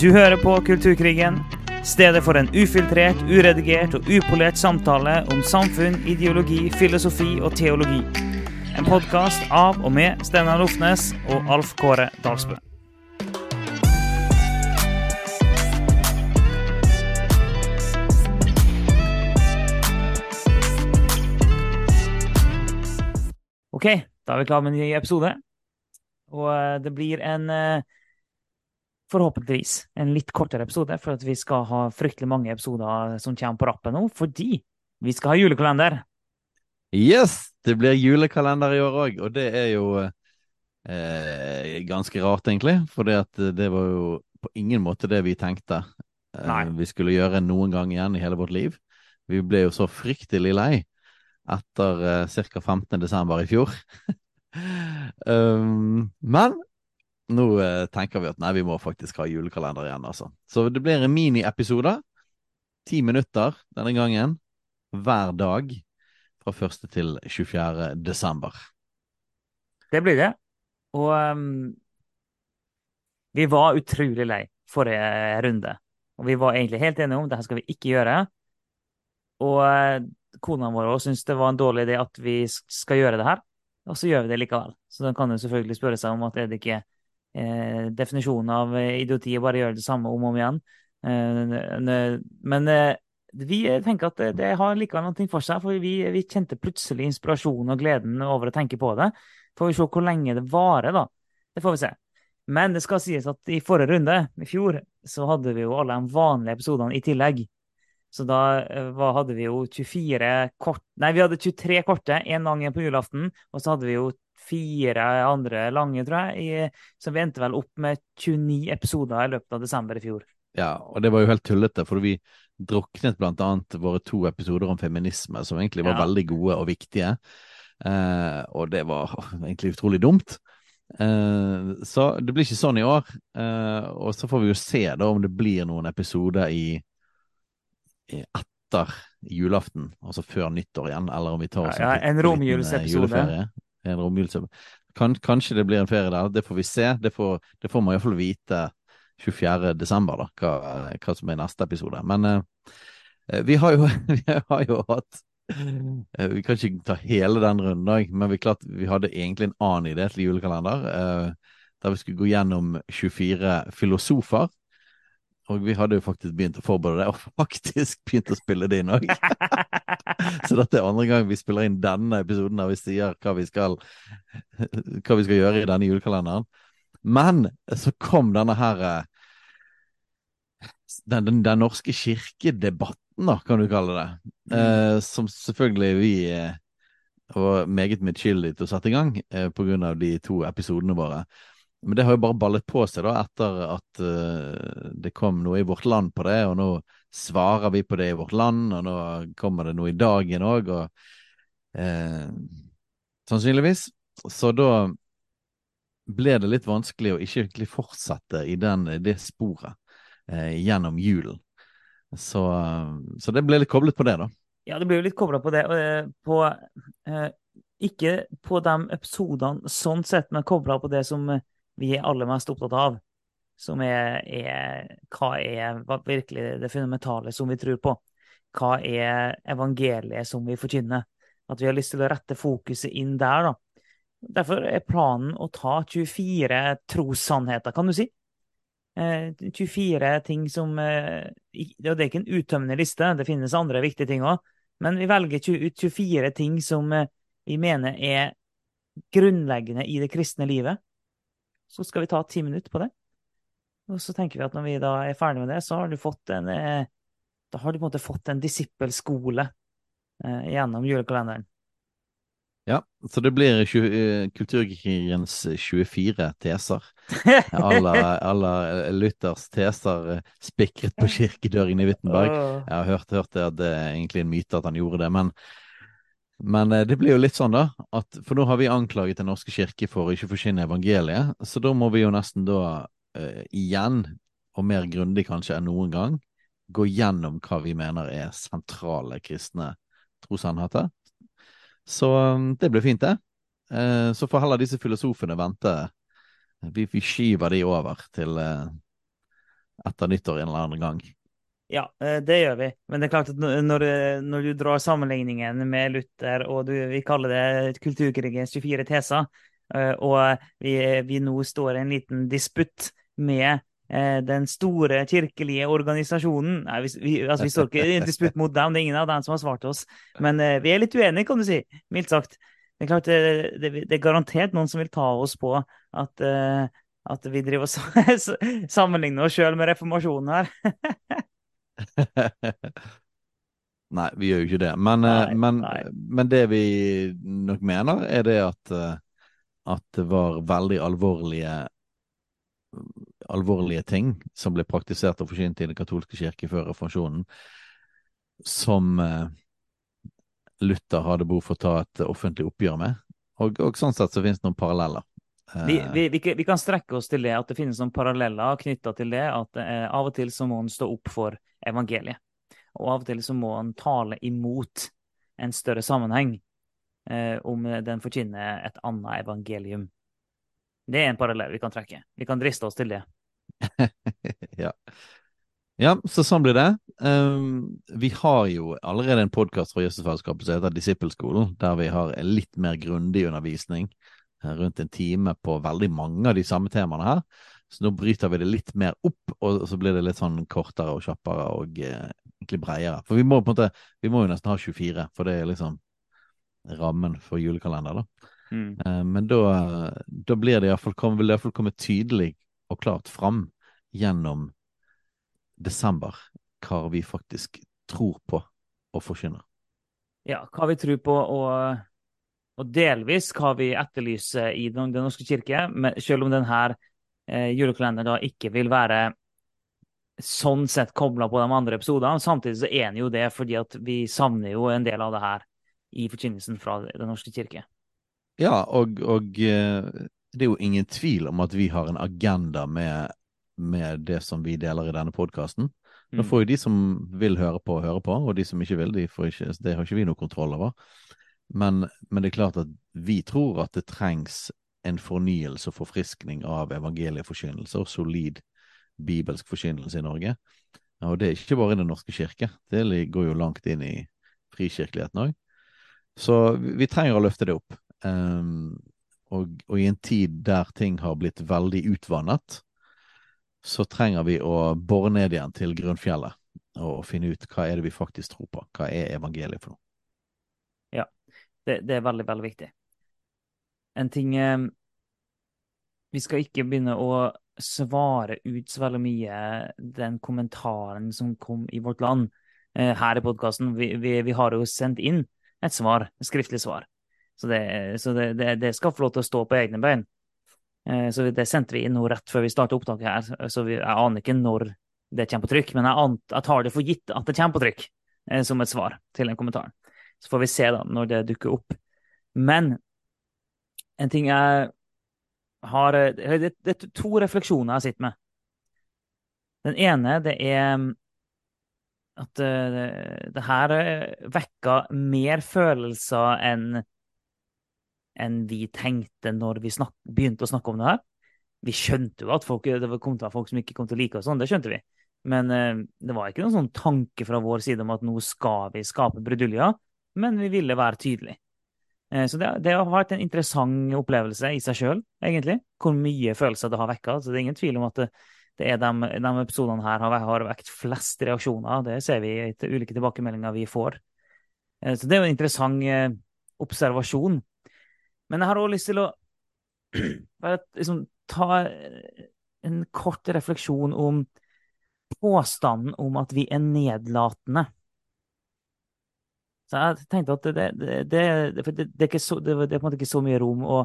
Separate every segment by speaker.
Speaker 1: Du hører på Kulturkrigen, stedet for en ufiltrert, uredigert og upolert samtale om samfunn, ideologi, filosofi og teologi. En podkast av og med Steinar Lofnes og Alf Kåre Dalsbø. Ok, da er vi klar med en ny episode. Og eh, det blir en eh, forhåpentligvis en litt kortere episode, for at vi skal ha fryktelig mange episoder som kommer på rappen nå, fordi vi skal ha julekalender.
Speaker 2: Yes! Det blir julekalender i år òg, og det er jo eh, ganske rart, egentlig. For det var jo på ingen måte det vi tenkte eh, vi skulle gjøre noen gang igjen i hele vårt liv. Vi ble jo så fryktelig lei etter eh, ca. 15. desember i fjor. um, men nå eh, tenker vi at nei, vi må faktisk ha julekalender igjen, altså. Så det blir en miniepisode. Ti minutter denne gangen. Hver dag fra 1. til 24. desember.
Speaker 1: Det blir det. Og um, vi var utrolig lei forrige runde. Og vi var egentlig helt enige om det her skal vi ikke gjøre. Og uh, kona vår òg det var en dårlig idé at vi skal gjøre det her. Og så gjør vi det likevel. Så da kan jo selvfølgelig spørre seg om at er det ikke eh, definisjonen av idioti å bare gjøre det samme om og om igjen. Eh, men eh, vi tenker at det, det har likevel noe for seg, for vi, vi, kjente plutselig inspirasjonen og gleden over å tenke på det. Får vi se hvor lenge det varer, da. Det får vi se. Men det skal sies at i forrige runde, i fjor, så hadde vi jo alle de vanlige episodene i tillegg. Så da hva, hadde vi jo 24 kort Nei, vi hadde 23 korte én gang på julaften. Og så hadde vi jo fire andre lange, tror jeg. I, så vi endte vel opp med 29 episoder i løpet av desember i fjor.
Speaker 2: Ja, og det var jo helt tullete, for vi druknet blant annet våre to episoder om feminisme, som egentlig var ja. veldig gode og viktige. Eh, og det var egentlig utrolig dumt. Eh, så det blir ikke sånn i år. Eh, og så får vi jo se da om det blir noen episoder i etter julaften, altså før nyttår igjen, eller om vi tar
Speaker 1: oss ja, ja, en romjulsepisode.
Speaker 2: En romjulsepisode. Kan, kanskje det blir en ferie der, det får vi se. Det får, det får man iallfall vite 24. desember, da, hva, hva, som er neste episode. Men eh, vi, har jo, vi har jo hatt eh, Vi kan ikke ta hele den runden men vi, klart, vi hadde egentlig en annen idé til julekalender. Eh, der vi skulle gå gjennom 24 filosofer og vi hadde jo faktisk begynt å forberede det, og faktisk begynt å spille det inn òg. så dette er andre gang vi spiller inn denne episoden der vi sier hva vi skal, hva vi skal gjøre i denne julekalenderen. Men så kom denne her eh, Den, den, den norske kirkedebatten, da, kan du kalle det. Mm. Eh, som selvfølgelig vi eh, var meget medskyldige til å sette i gang eh, av de to episodene våre. Men det har jo bare ballet på seg da, etter at uh, det kom noe i Vårt Land på det, og nå svarer vi på det i Vårt Land, og nå kommer det noe i dagen òg, og uh, Sannsynligvis. Så da ble det litt vanskelig å ikke egentlig fortsette i den, det sporet uh, gjennom julen. Så, så, det ble litt koblet på det, da.
Speaker 1: Ja, det ble jo litt kobla på det. På, ikke på de episodene sånn sett, men kobla på det som vi er aller mest opptatt av, som er, er hva er virkelig det fundamentale som vi tror på? Hva er evangeliet som vi forkynner? At vi har lyst til å rette fokuset inn der, da. Derfor er planen å ta 24 trossannheter, kan du si. Eh, 24 ting som eh, Det er ikke en uttømmende liste, det finnes andre viktige ting òg. Men vi velger ut 24 ting som eh, vi mener er grunnleggende i det kristne livet. Så skal vi ta ti minutter på det. Og så tenker vi at når vi da er ferdig med det, så har du fått en eh, Da har du på en måte fått en disippelskole eh, gjennom julekalenderen.
Speaker 2: Ja, så det blir uh, Kulturkrigens 24 teser. Alle, la Luthers teser spikret på kirkedøren i Wittenberg. Jeg har hørt, hørt det at det er egentlig en myte at han gjorde det, men men eh, det blir jo litt sånn, da. At, for nå har vi anklaget Den norske kirke for å ikke forkynne evangeliet. Så da må vi jo nesten da uh, igjen, og mer grundig kanskje enn noen gang, gå gjennom hva vi mener er sentrale kristne trossannheter. Så um, det blir fint, det. Uh, så får heller disse filosofene vente. Vi, vi skyver de over til, uh, etter nyttår en eller annen gang.
Speaker 1: Ja, eh, det gjør vi. Men det er klart at når, når du drar sammenligningen med Luther, og du, vi kaller det kulturkrigens 24 teser, eh, og vi, vi nå står i en liten disputt med eh, den store kirkelige organisasjonen Nei, vi, vi, altså, vi står ikke i en disputt mot dem, det er ingen av dem som har svart oss. Men vi er litt uenige, kan du si. Mildt sagt. Det er klart, det, det, det er garantert noen som vil ta oss på at, at vi driver og sammenligner oss sjøl med reformasjonen her.
Speaker 2: nei, vi gjør jo ikke det. Men, eh, nei, men, nei. men, det vi nok mener, er det at, eh, at det var veldig alvorlige alvorlige ting som ble praktisert og forsynt i Den katolske kirke før reformasjonen, som eh, Luther hadde behov for å ta et offentlig oppgjør med. Og, og sånn sett så finnes det noen paralleller.
Speaker 1: Vi, vi, vi, vi, kan strekke oss til det at det finnes noen paralleller knytta til det at eh, av og til så må en stå opp for evangeliet. Og av og til så må en tale imot en større sammenheng eh, om den forkynner et annet evangelium. Det er en parallell vi kan trekke. Vi kan driste oss til det.
Speaker 2: ja. ja. så sånn blir det. Um, vi har jo allerede en podkast fra Jøssefellesskapet som heter Disippelskolen, der vi har litt mer grundig undervisning Eh, rundt en time på veldig mange av de samme temaene her. Så nå bryter vi det litt mer opp, og så blir det litt sånn kortere og kjappere og eh, egentlig bredere. For vi må på en måte, vi må jo nesten ha 24, for det er liksom rammen for julekalender, da. Mm. Eh, men da, da blir det iallfall vil det iallfall komme tydelig og klart fram gjennom desember hva vi faktisk tror på og forkynner.
Speaker 1: Ja, hva vi tror på og og delvis hva vi etterlyser i Den, den norske kirke, men selv om denne eh, julekalenderen da ikke vil være sånn sett kobla på de andre episodene. Samtidig så er den jo det, fordi at vi savner jo en del av det her i forkynnelsen fra Den norske kirke.
Speaker 2: Ja, og, og eh, det er jo ingen tvil om at vi har en agenda med, med det som vi deler i denne podkasten. Nå mm. får jo de som vil høre på, høre på, og de som ikke vil, de ikke, det har ikke vi noe kontroll over. Men, men, det er klart at vi tror at det trengs en fornyelse og forfriskning av evangelieforkynnelse og solid bibelsk forkynnelse i Norge. Og det er ikke bare i Den norske kirke, det går jo langt inn i frikirkeligheten òg. Så vi trenger å løfte det opp. Um, og, og, i en tid der ting har blitt veldig utvannet, så trenger vi å bore ned igjen til grunnfjellet og finne ut hva er det vi faktisk tror på. Hva er evangeliet for noe?
Speaker 1: Det, det, er veldig, veldig viktig. En ting eh, Vi skal ikke begynne å svare ut så veldig mye den kommentaren som kom i Vårt Land eh, her i podkasten. Vi, vi, vi, har jo sendt inn et svar, et skriftlig svar. Så, det, så det, det, skal få lov til å stå på egne bein. Eh, så det sendte vi inn nå rett før vi startet opptaket her. Så vi, jeg aner ikke når det kommer på trykk, men jeg, ant, jeg tar det for gitt at det kommer på trykk som et svar til den kommentaren. Så får vi se da når det dukker opp. Men en ting jeg har Det, er to refleksjoner jeg sitter med. Den ene det er at det, det her vekka mer følelser enn enn vi tenkte når vi snak, begynte å snakke om det her. Vi skjønte jo at folk, det kom til å være folk som ikke kom til å like oss, sånn, det skjønte vi. Men eh, det var ikke noen sånn tanke fra vår side om at nå skal vi skape bruduljer men vi ville være tydelige. Eh, så det, det, har vært en interessant opplevelse i seg sjøl, egentlig. Hvor mye følelser det har vekka. Så det er ingen tvil om at det, det er de, de, episodene her har, har vekt flest reaksjoner. Det ser vi i ulike tilbakemeldinger vi får. Eh, så det er jo en interessant eh, observasjon. Men jeg har òg lyst til å bare liksom, ta en kort refleksjon om påstanden om at vi er nedlatende. Så jeg tenkte at det, det, det, det er, så, er, på en måte ikke så mye rom å,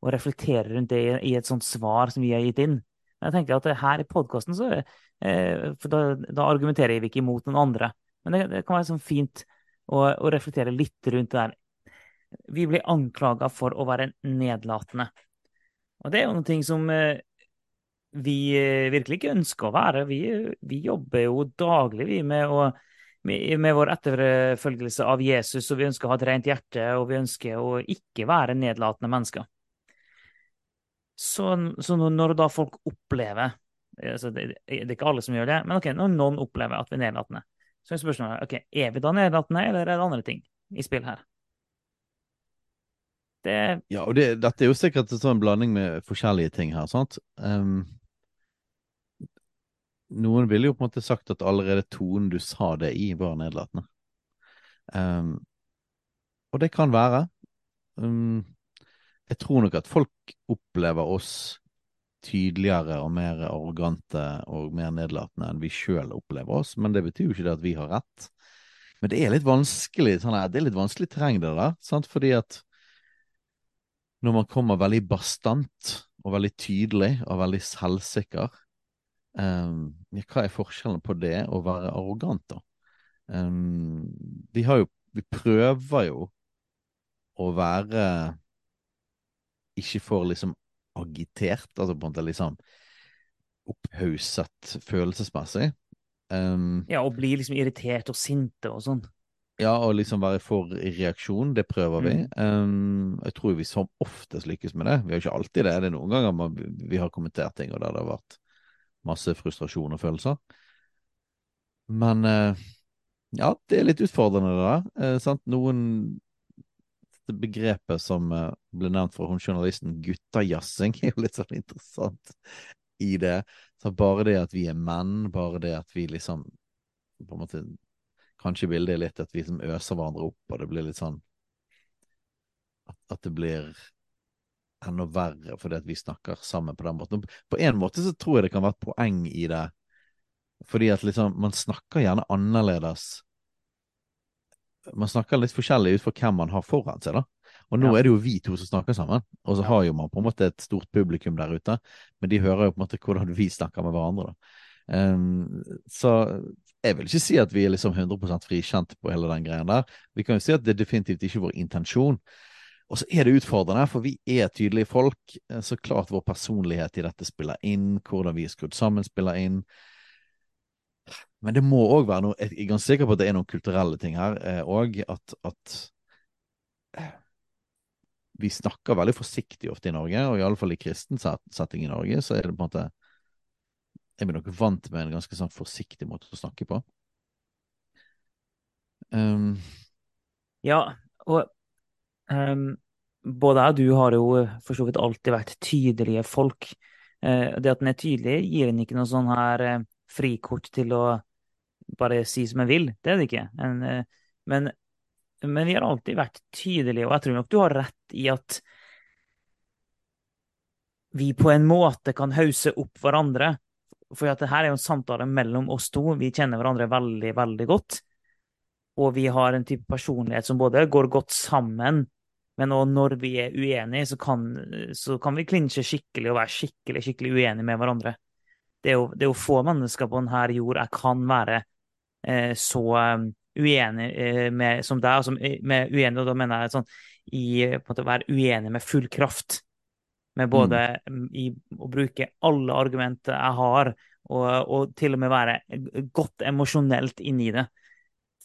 Speaker 1: å reflektere rundt det i, i, et sånt svar som vi har gitt inn. Men jeg tenker at her i podkasten så eh, For da, da, argumenterer vi ikke imot noen andre. Men det, kan være sånn fint å, å, reflektere litt rundt det der. Vi blir anklaga for å være nedlatende. Og det er jo noe som eh, vi eh, virkelig ikke ønsker å være. Vi, vi jobber jo daglig vi med å med vår etterfølgelse av Jesus, og vi ønsker å ha et rent hjerte, og vi ønsker å ikke være nedlatende mennesker. Så, så når da folk opplever Altså, det, det er ikke alle som gjør det, men ok, når noen opplever at vi er nedlatende, så er spørsmålet ok, er vi da nedlatende, eller er det andre ting i spill her? Det
Speaker 2: Ja, og det, dette er jo sikkert en sånn blanding med forskjellige ting her, sant? Um, noen ville jo på en måte sagt at allerede tonen du sa det i, var nedlatende. Um, og det kan være. Um, jeg tror nok at folk opplever oss tydeligere og mer arrogante og mer nedlatende enn vi sjøl opplever oss, men det betyr jo ikke det at vi har rett. Men det er litt vanskelig sånn her, det er litt vanskelig terreng, det der. Sant? Fordi at når man kommer veldig bastant og veldig tydelig og veldig selvsikker, um, hva er forskjellen på det å være arrogant, da? Um, vi har jo Vi prøver jo å være ikke for liksom agitert, altså på en måte liksom opphauset følelsesmessig. Um,
Speaker 1: Ja, og bli liksom irritert og sinte og sånn.
Speaker 2: ja, og liksom være for reaksjon, det prøver vi.
Speaker 1: Mm.
Speaker 2: Um, jeg tror vi som oftest lykkes med det. Vi har ikke alltid det. Det er noen ganger man, vi har kommentert ting og der det har vært masse frustrasjon og følelser. Men eh, ja, det er litt utfordrende det der. Eh? Noen begrepet som eh, ble nevnt fra hun journalisten, guttajazzing, er jo litt sånn interessant i det. Så bare det at vi er menn, bare det at vi liksom på en måte Kanskje bildet er litt at vi liksom øser hverandre opp, og det blir litt sånn At, at det blir enda verre fordi at vi snakker sammen på den måten. På en måte så tror jeg det kan være et poeng i det, fordi at liksom man snakker gjerne annerledes man snakker litt forskjellig ut fra hvem man har foran seg, da. Og nå
Speaker 1: Ja.
Speaker 2: er det jo vi to som snakker sammen, og så har jo man på en måte et stort publikum der ute, men de hører jo på en måte hvordan vi snakker med hverandre, da. Um, så jeg vil ikke si at vi er liksom 100% frikjent på hele den greien der. Vi kan jo si at det er definitivt ikke vår intensjon. Og så er det utfordrende, for vi er tydelige folk. Eh, Så klart vår personlighet i dette spiller inn, hvordan vi er skrudd sammen spiller inn. Men det må òg være noe Jeg er ganske sikker på at det er noen kulturelle ting her òg. at, at eh, vi snakker veldig forsiktig ofte i Norge, og i alle fall i kristen setting i Norge, så er det på en måte Er vi nok vant med en ganske sånn forsiktig måte å snakke på. Um,
Speaker 1: Ja, og både jeg og du har jo for så vidt alltid vært tydelige folk. Eh, det at en er tydelig, gir en ikke noe sånn her eh, frikort til å bare si som en vil. Det er det ikke. En, eh, men, men vi har alltid vært tydelige, og jeg tror nok du har rett i at vi på en måte kan hause opp hverandre. For at det her er jo en samtale mellom oss to. Vi kjenner hverandre veldig, veldig godt. Og vi har en type personlighet som både går godt sammen, men når vi er uenige, så kan, så kan vi klinsje skikkelig og være skikkelig, skikkelig uenige med hverandre. Det er jo, det er jo få mennesker på denne jord jeg kan være eh, så um, uenig eh, med som deg. Altså, med uenig, og da mener jeg sånn i på en måte å være uenig med full kraft. Med både mm, i å bruke alle argumenter jeg har, og, og til og med være godt emosjonelt inni det.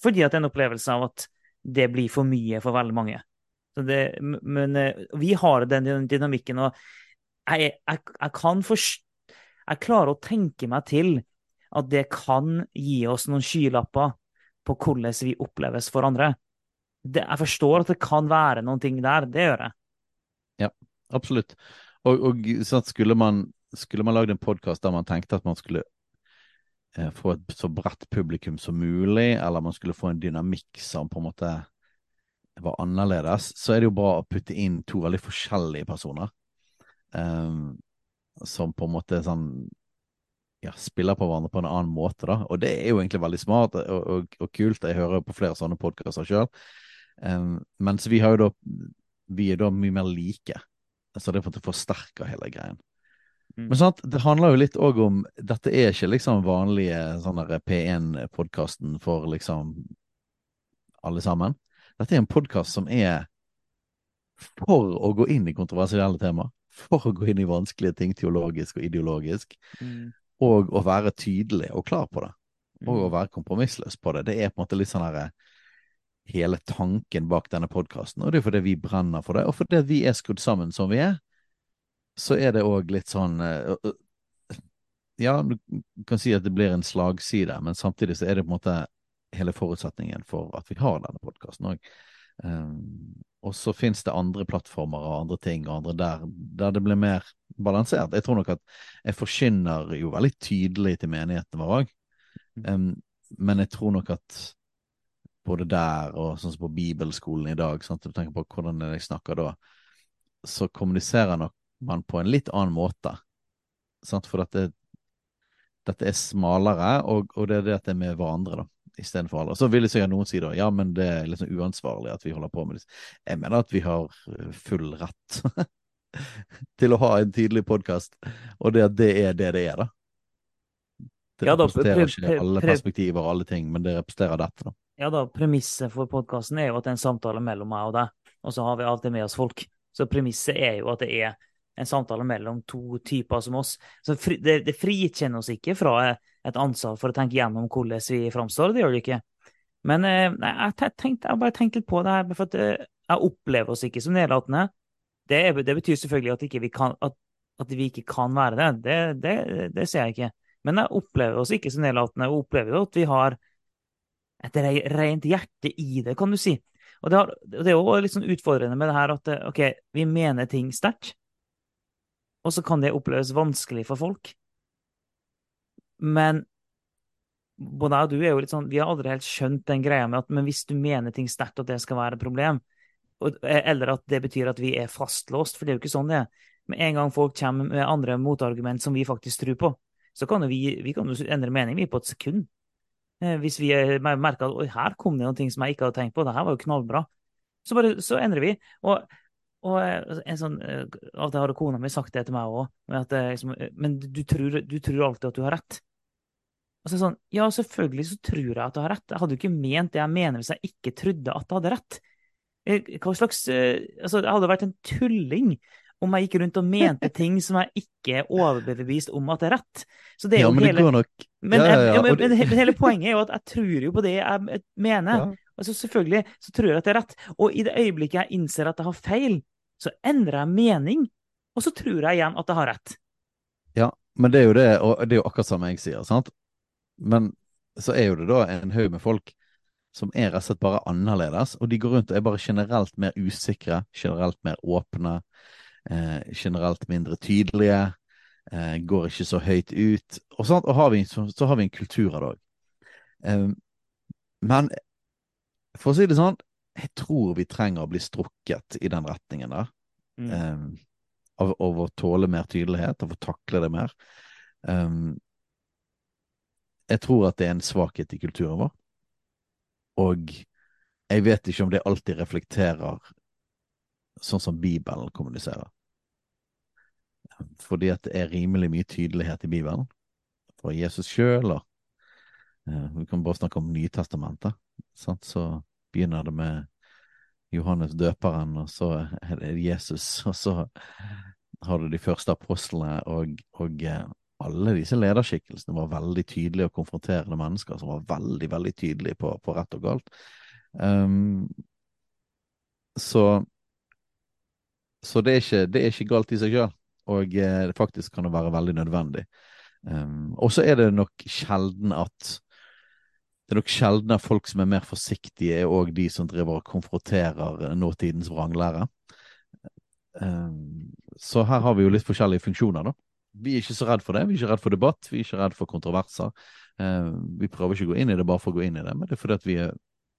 Speaker 1: Fordi at det er en opplevelse av at det blir for mye for veldig mange. Det, men eh, vi har den dynamikken, og jeg, jeg, jeg kan forst... Jeg klarer å tenke meg til at det kan gi oss noen skylapper på hvordan vi oppleves for andre. Det, jeg forstår at det kan være noen ting der. Det gjør jeg.
Speaker 2: Ja, absolutt. Og, og skulle man skulle man lagd en podkast der man tenkte at man skulle eh, få et så bredt publikum som mulig, eller man skulle få en dynamikk som på en måte var annerledes, så er det jo bra å putte inn to veldig forskjellige personer. Um, som på en måte sånn ja, spiller på hverandre på en annen måte, da. Og det er jo egentlig veldig smart og, og, og kult. Jeg hører på flere sånne podkaster sjøl. Um, mens vi har jo da Vi er da mye mer like. Så det er forsterker hele greien.
Speaker 1: Mm.
Speaker 2: Men sant, det handler jo litt òg om Dette er ikke liksom vanlige sånn P1-podkasten for liksom alle sammen. Dette er en podkast som er for å gå inn i kontroversielle temaer. For å gå inn i vanskelige ting teologisk og ideologisk.
Speaker 1: Mm.
Speaker 2: Og å være tydelig og klar på det. Og å
Speaker 1: Mm.
Speaker 2: være kompromissløs på det. Det er på en måte litt sånn herre Hele tanken bak denne podkasten. Og det er fordi vi brenner for det, og fordi vi er skrudd sammen som vi er, så er det òg litt sånn eh, Ja, du kan si at det blir en slagside, men samtidig så er det på en måte hele forutsetningen for at vi har denne podkasten òg. Um, og så finnes det andre plattformer og andre ting og andre der, der det blir mer balansert. Jeg tror nok at jeg forkynner jo veldig tydelig til menighetene våre òg. Um, men jeg tror nok at både der og sånn som på bibelskolen i dag, sant? du tenker på hvordan jeg snakker da, så kommuniserer nok man på en litt annen måte. Sant? For dette, dette er smalere, og, og det er det at det er med hverandre, da istedenfor alle. Så vil sikkert noen si da ja, men det er liksom uansvarlig at vi holder på med det. Jeg mener at vi har eh, full rett til å ha en tydelig podkast, og det at det er det det er, da. Det
Speaker 1: Ja da,
Speaker 2: representerer
Speaker 1: pre-
Speaker 2: ikke alle perspektiver og alle ting, men det representerer dette, da.
Speaker 1: Ja da, premisset for podkasten er jo at det er en samtale mellom meg og deg, og så har vi alltid med oss folk. Så premisset er jo at det er en samtale mellom to typer som oss. Så det, det frikjenner oss ikke fra et ansvar for å tenke gjennom hvordan vi framstår, det gjør det ikke. Men eh, nei, jeg, te- tenkte, jeg bare tenkte litt på det her, for at eh, jeg opplever oss ikke som nedlatende. Det, det betyr selvfølgelig at, vi kan, at, at vi ikke kan være det. Det, det. det ser jeg ikke. Men jeg opplever oss ikke som nedlatende, og opplever at vi har et rent hjerte i det, kan du si. Og det, har, det er jo litt sånn utfordrende med det her at eh, OK, vi mener ting sterkt, og så kan det oppleves vanskelig for folk. Men både jeg og du er jo litt sånn Vi har aldri helt skjønt den greia med at men hvis du mener ting sterkt, at det skal være et problem, eh, eller at det betyr at vi er fastlåst, for det er jo ikke sånn det er. Med en gang folk kommer med andre motargument som vi faktisk tror på, så kan vi, vi kan jo endre mening vi på et sekund. Eh, Hvis vi merker at oi, her kom det ting som jeg ikke hadde tenkt på, det her var jo knallbra, så, bare, så endrer vi. Og, og eh, en sånn, eh, Av og til har kona mi sagt det til meg òg, liksom, eh, men du tror, du tror alltid at du har rett. Og så er det sånn, Ja, selvfølgelig så tror jeg at du har rett. Jeg hadde jo ikke ment det jeg mener hvis jeg ikke trodde at jeg hadde rett. Hva slags Altså, jeg hadde vært en tulling om jeg gikk rundt og mente ting som jeg ikke er overbevist om at er rett. Så det er
Speaker 2: Ja,
Speaker 1: jo
Speaker 2: men det går nok
Speaker 1: men,
Speaker 2: Ja, ja, ja,
Speaker 1: men, men hele poenget er jo at jeg tror jo på det jeg mener. Altså Selvfølgelig så tror jeg at det er rett. Og i det øyeblikket jeg innser at jeg har feil, så endrer jeg mening. Og så tror jeg igjen at jeg har rett.
Speaker 2: Ja, men det er jo det, og det er jo akkurat samme jeg sier, sant? Men så er jo det da en haug med folk som er rett og slett bare annerledes, og de går rundt og er bare generelt mer usikre, generelt mer åpne, eh, generelt mindre tydelige, eh, går ikke så høyt ut, og, sånt, og har vi, så, så har vi en kultur av det òg. Eh, men for å si det sånn, jeg tror vi trenger å bli strukket i den retningen der.
Speaker 1: Mm.
Speaker 2: Um, av, av å tåle mer tydelighet, av å takle det mer. Um, jeg tror at det er en svakhet i kulturen vår, og jeg vet ikke om det alltid reflekterer sånn som Bibelen kommuniserer. Fordi at det er rimelig mye tydelighet i Bibelen, fra Jesus sjøl, og eh, vi kan bare snakke om Nytestamentet, sant? så begynner det med Johannes døperen, og så er det Jesus, og så har du de første apostlene, og, og eh, alle disse lederskikkelsene var veldig tydelige og konfronterende mennesker som var veldig, veldig tydelige på, på rett og galt. Um, så så det er, ikke, det er ikke galt i seg sjøl, og eh, faktisk kan det være veldig nødvendig. Um, og så er det nok sjelden at det er nok sjelden at folk som er mer forsiktige, er òg de som driver og konfronterer nåtidens vranglære. Um, så her har vi jo litt forskjellige funksjoner, da. Vi er ikke så redd for det. Vi er ikke redd for debatt, vi er ikke redd for kontroverser. Uh, vi prøver ikke å gå inn i det bare for å gå inn i det, men det er fordi at vi er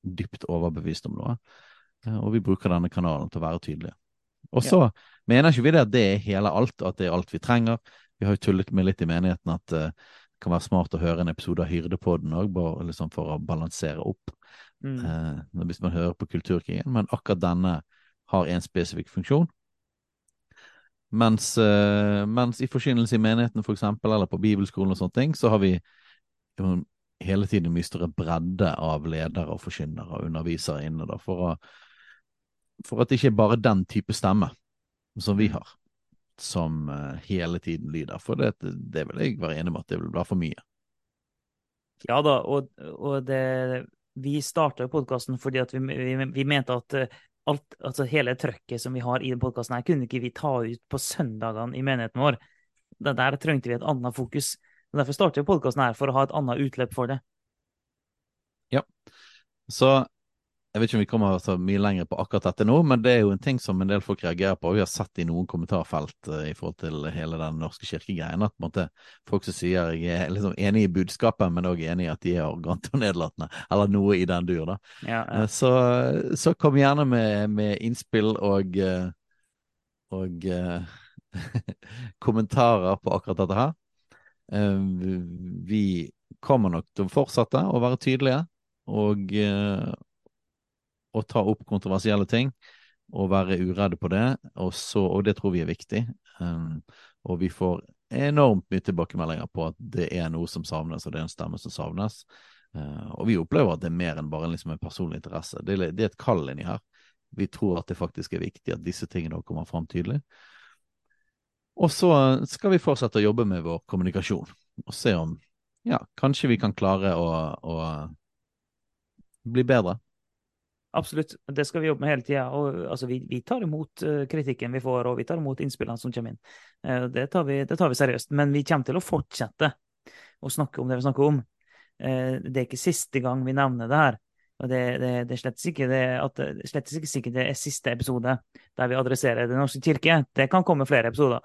Speaker 2: dypt overbevist om noe. Uh, og vi bruker denne kanalen til å være tydelige. Og så mener ikke vi det at det er hele alt, at det er alt vi trenger. Vi har jo tullet med litt i menigheten at det kan være smart å høre en episode av Hyrdepodden òg, bare liksom for å balansere opp
Speaker 1: Mm.
Speaker 2: eh, hvis man hører på Kulturkrigen. Men akkurat denne har en spesifikk funksjon. Mens, eh, mens i forkynnelse i menigheten for eksempel, eller på bibelskolen og sånne ting, så har vi hele tiden mye større bredde av ledere og forkynnere og undervisere inne, da, for, å, for at det ikke er bare den type stemme som vi har, som eh, hele tiden lyder. For det, det vil jeg være enig med at det vil være for mye.
Speaker 1: Ja da, og, og det, vi starta podkasten fordi vi, vi, vi mente at eh, alt, altså hele trøkket som vi har i den podkasten, her, kunne ikke vi ta ut på søndagene i menigheten vår. Det Der trengte vi et annet fokus. Og Derfor starter podkasten her, for å ha et annet utløp for det.
Speaker 2: Ja. Så jeg vet ikke om vi kommer så mye lenger på akkurat dette nå, men det er jo en ting som en del folk reagerer på. Vi har sett i noen kommentarfelt uh, i forhold til hele den norske kirkegreien at måte, folk som sier jeg er liksom enig i budskapet, men òg enig i at de er arrogante og nedlatende, eller noe i den dur. da.
Speaker 1: Ja, ja.
Speaker 2: Uh, så, så, kom gjerne med, med innspill og, uh, og kommentarer på akkurat dette her. vi kommer nok til å fortsette å være tydelige. Og, å ta opp kontroversielle ting og være uredde på det, og, så, og det tror vi er viktig. Um, og vi får enormt mye tilbakemeldinger på at det er noe som savnes, og det er en stemme som savnes. Uh, og vi opplever at det er mer enn bare liksom en personlig interesse. Det, det er et kall inni her. Vi tror at det faktisk er viktig at disse tingene kommer fram tydelig. Og så skal vi fortsette å jobbe med vår kommunikasjon, og se om ja, kanskje vi kan klare å, å bli bedre
Speaker 1: Absolutt. Det skal vi jobbe med hele tida. Altså, vi, vi, tar imot uh, kritikken vi får, og vi tar imot innspillene som kommer inn. Uh, det, tar vi, det, tar vi, seriøst. Men vi kommer til å fortsette å snakke om det vi snakker om. Uh, det er ikke siste gang vi nevner det her. Og det, det, det er slett ikke, ikke sikkert det er siste episode der vi adresserer Den norske kirke. Det kan komme flere episoder.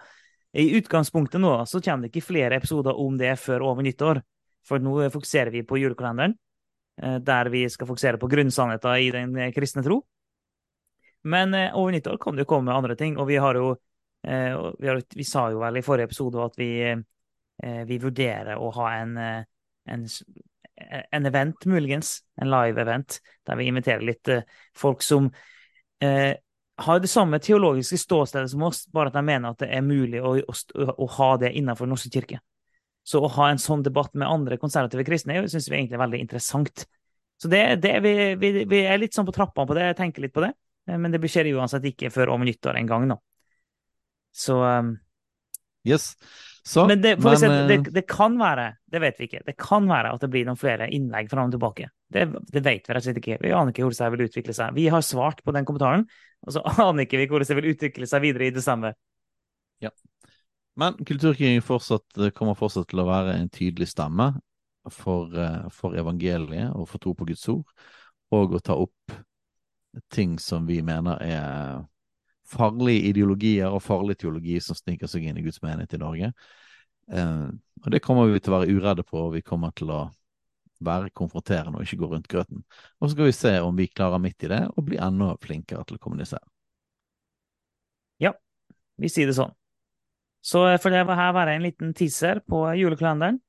Speaker 1: I utgangspunktet nå så kommer det ikke flere episoder om det før over nyttår. For nå fokuserer vi på julekalenderen. Eh, der vi skal fokusere på grunnsannheter i den eh, kristne tro. Men eh, over nyttår kan det jo komme andre ting, og vi har jo vi, har, vi sa jo vel i forrige episode at vi, vi vurderer å ha en, en, en, event, muligens, en live-event, der vi inviterer litt folk som eh, har det samme teologiske ståstedet som oss, bare at de mener at det er mulig å, å, å ha det innenfor Den norske kirke. Så å ha en sånn debatt med andre konservative kristne syns vi egentlig er veldig interessant. Så det, det vi, vi, vi, er litt sånn på trappene på det, jeg tenker litt på det. Eh, men det skjer uansett ikke før om nyttår en gang nå. Så um,
Speaker 2: Yes. Så,
Speaker 1: men, det, men se, det, det, kan være, det vet vi ikke, det kan være at det blir noen flere innlegg fram og tilbake. Det, det vet vi rett og slett ikke. Vi aner ikke hvordan det vil utvikle seg. Vi har svart på den kommentaren, og så aner ikke vi hvordan det vil utvikle seg videre i desember.
Speaker 2: Ja. Men kulturkrigen fortsatt, kommer fortsatt til å være en tydelig stemme for, eh, for, evangeliet og for tro på Guds ord, og å ta opp ting som vi mener er farlige ideologier og farlig teologi som sniker seg inn i Guds menighet i Norge. Eh, og Det kommer vi til å være uredde på, og vi kommer til å være konfronterende og ikke gå rundt grøten. Og så skal vi se om vi klarer midt i det og bli enda flinkere til å kommunisere.
Speaker 1: Ja, vi sier det sånn. Så eh, for det var her være en liten teaser på julekalenderen,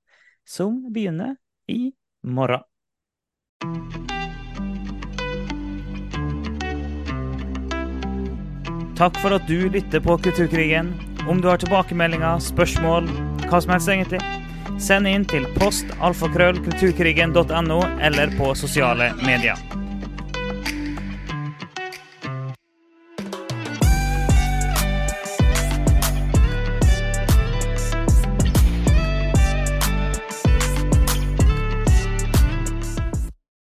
Speaker 1: som begynner i morgen. Takk for at du lytter på Kulturkrigen. Om du har tilbakemeldinger, spørsmål, hva som helst egentlig, send inn til postalfakrøllkulturkrigen.no eller på sosiale medier.